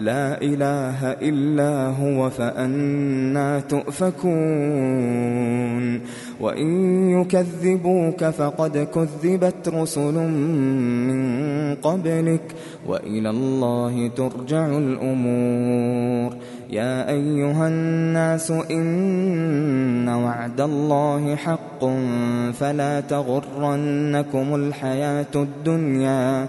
لا إله إلا هو فأنا تؤفكون. وإن يكذبوك فقد كذبت رسل من قبلك وإلى الله ترجع الأمور. يا أيها الناس إن وعد الله حق فلا تغرنكم الحياة الدنيا.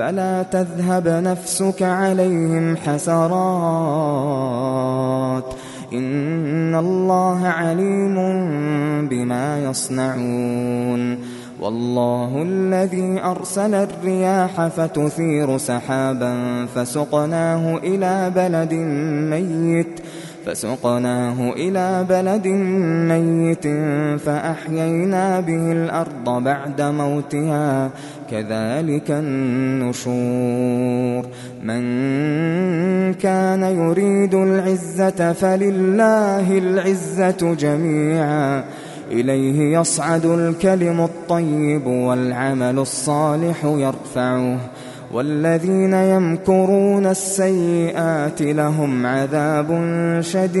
فلا تذهب نفسك عليهم حسرات. إن الله عليم بما يصنعون. والله الذي أرسل الرياح فتثير سحابا فسقناه إلى بلد ميت فسقناه إلى بلد ميت فأحيينا به الأرض بعد موتها كذلك النشور. من كان يريد العزة فلله العزة جميعا. إليه يصعد الكلم الطيب والعمل الصالح يرفعه. والذين يمكرون السيئات لهم عذاب شديد.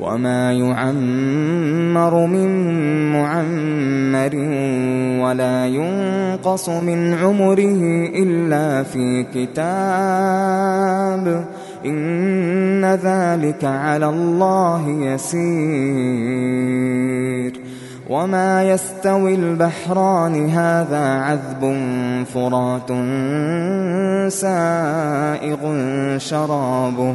وما يعمر من معمر ولا ينقص من عمره إلا في كتاب إن ذلك على الله يسير وما يستوي البحران هذا عذب فرات سائغ شرابه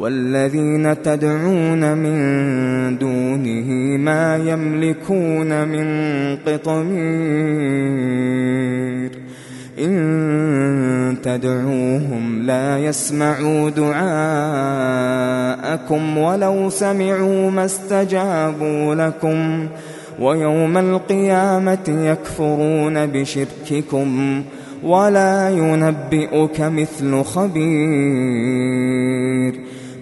والذين تدعون من دونه ما يملكون من قطمير. إن تدعوهم لا يسمعوا دعاءكم ولو سمعوا ما استجابوا لكم. ويوم القيامة يكفرون بشرككم ولا ينبئك مثل خبير.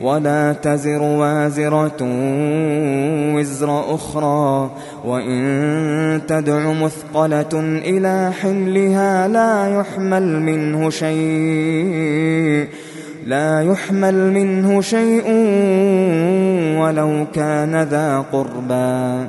ولا تزر وازرة وزر أخرى وإن تدع مثقلة إلى حملها لا يحمل منه شيء لا يحمل منه شيء ولو كان ذا قربى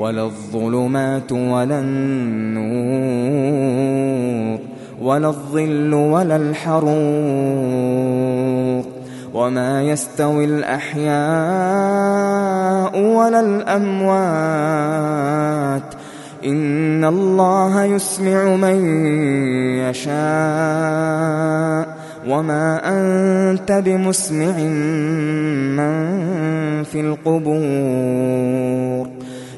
ولا الظلمات ولا النور ولا الظل ولا الحرور وما يستوي الأحياء ولا الأموات. إن الله يسمع من يشاء. وما أنت بمسمع من في القبور.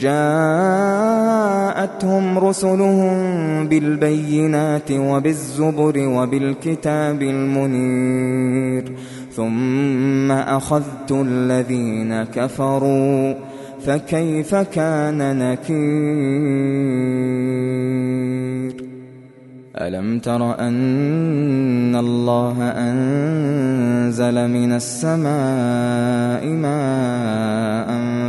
جاءتهم رسلهم بالبينات وبالزبر وبالكتاب المنير ثم أخذت الذين كفروا فكيف كان نكير؟ ألم تر أن الله أنزل من السماء ماء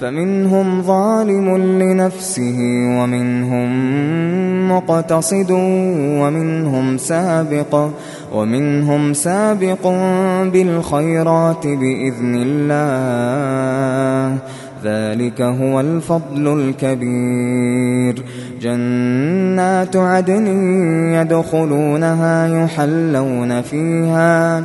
فمنهم ظالم لنفسه ومنهم مقتصد ومنهم سابق ومنهم سابق بالخيرات بإذن الله. ذلك هو الفضل الكبير. جنات عدن يدخلونها يحلون فيها.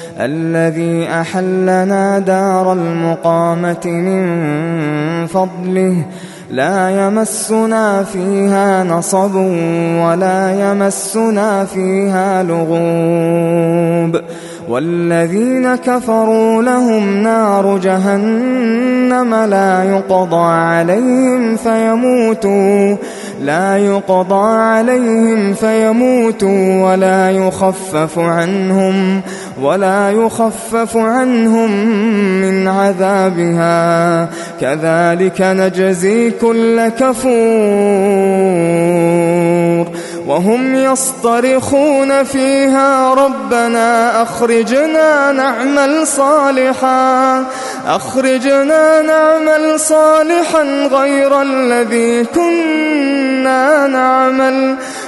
الذي أحلنا دار المقامة من فضله. لا يمسنا فيها نصب ولا يمسنا فيها لغوب. والذين كفروا لهم نار جهنم لا يقضى عليهم فيموتوا. لا يقضى عليهم فيموتوا ولا يخفف عنهم ولا يخفف عنهم من عذابها. كذلك نجزي كل كفور. وهم يصطرخون فيها ربنا أخرجنا نعمل صالحا أخرجنا نعمل صالحا غير الذي كنا نعمل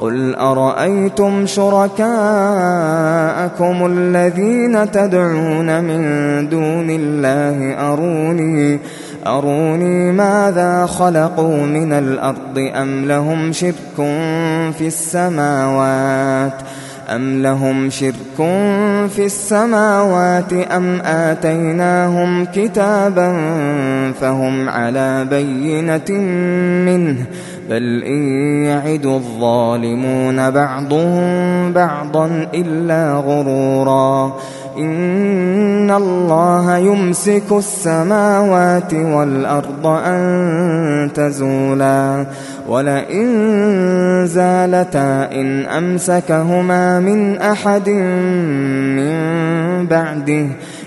قل أرأيتم شركاءكم الذين تدعون من دون الله أروني أروني ماذا خلقوا من الأرض أم لهم شرك في السماوات أم لهم شرك في السماوات أم آتيناهم كتابا فهم على بينة منه بل إن يعد الظالمون بعضهم بعضا إلا غرورا إن الله يمسك السماوات والأرض أن تزولا ولئن زالتا إن أمسكهما من أحد من بعده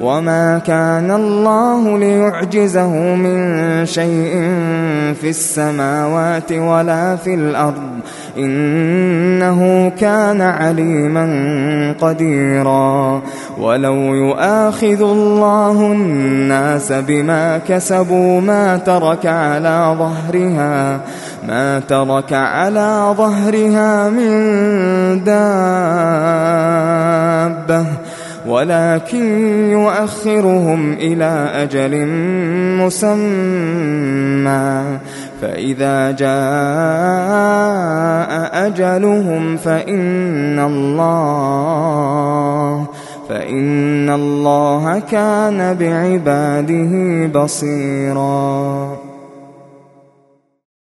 وما كان الله ليعجزه من شيء في السماوات ولا في الأرض إنه كان عليما قديرا ولو يؤاخذ الله الناس بما كسبوا ما ترك على ظهرها ما ترك على ظهرها من دابة ولكن يؤخرهم إلى أجل مسمى. فإذا جاء أجلهم فإن الله فإن الله كان بعباده بصيراً.